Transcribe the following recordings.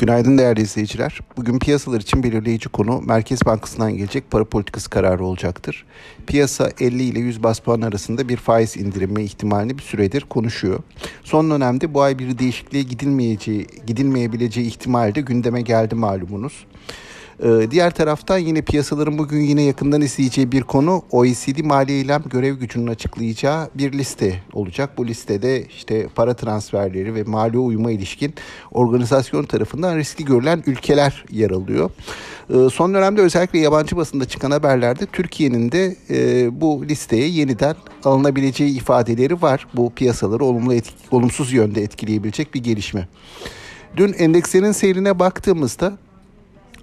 Günaydın değerli izleyiciler. Bugün piyasalar için belirleyici konu Merkez Bankası'ndan gelecek para politikası kararı olacaktır. Piyasa 50 ile 100 bas puan arasında bir faiz indirimi ihtimalini bir süredir konuşuyor. Son dönemde bu ay bir değişikliğe gidilmeyeceği, gidilmeyebileceği ihtimali de gündeme geldi malumunuz. Ee, diğer taraftan yine piyasaların bugün yine yakından izleyeceği bir konu OECD mali eylem görev gücünün açıklayacağı bir liste olacak. Bu listede işte para transferleri ve mali uyuma ilişkin organizasyon tarafından riskli görülen ülkeler yer alıyor. Ee, son dönemde özellikle yabancı basında çıkan haberlerde Türkiye'nin de e, bu listeye yeniden alınabileceği ifadeleri var. Bu piyasaları olumlu etki, olumsuz yönde etkileyebilecek bir gelişme. Dün endekslerin seyrine baktığımızda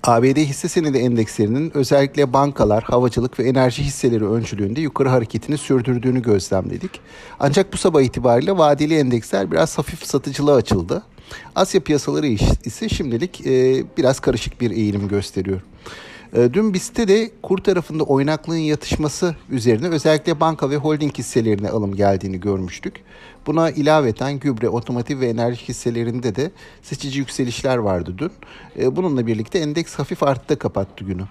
ABD hisse senedi endekslerinin özellikle bankalar, havacılık ve enerji hisseleri öncülüğünde yukarı hareketini sürdürdüğünü gözlemledik. Ancak bu sabah itibariyle vadeli endeksler biraz hafif satıcılığa açıldı. Asya piyasaları ise şimdilik e, biraz karışık bir eğilim gösteriyor. E, dün BIST'te de kur tarafında oynaklığın yatışması üzerine özellikle banka ve holding hisselerine alım geldiğini görmüştük. Buna ilaveten gübre, otomotiv ve enerji hisselerinde de seçici yükselişler vardı dün. E, bununla birlikte endeks hafif arttı kapattı günü.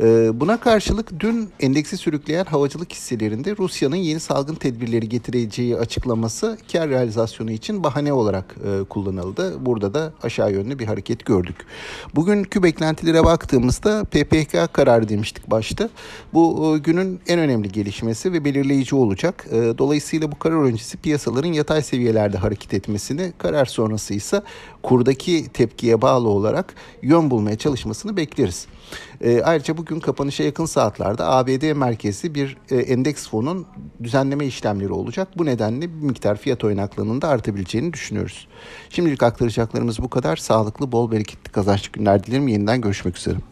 Ee, buna karşılık dün endeksi sürükleyen havacılık hisselerinde Rusya'nın yeni salgın tedbirleri getireceği açıklaması kar realizasyonu için bahane olarak e, kullanıldı. Burada da aşağı yönlü bir hareket gördük. Bugünkü beklentilere baktığımızda PPK kararı demiştik başta. Bu e, günün en önemli gelişmesi ve belirleyici olacak. E, dolayısıyla bu karar öncesi piyasaların yatay seviyelerde hareket etmesini, karar sonrası ise kurdaki tepkiye bağlı olarak yön bulmaya çalışmasını bekleriz. E, ayrıca bugün kapanışa yakın saatlerde ABD merkezi bir e, endeks fonun düzenleme işlemleri olacak. Bu nedenle bir miktar fiyat oynaklığının da artabileceğini düşünüyoruz. Şimdilik aktaracaklarımız bu kadar. Sağlıklı, bol bereketli kazançlı günler dilerim. Yeniden görüşmek üzere.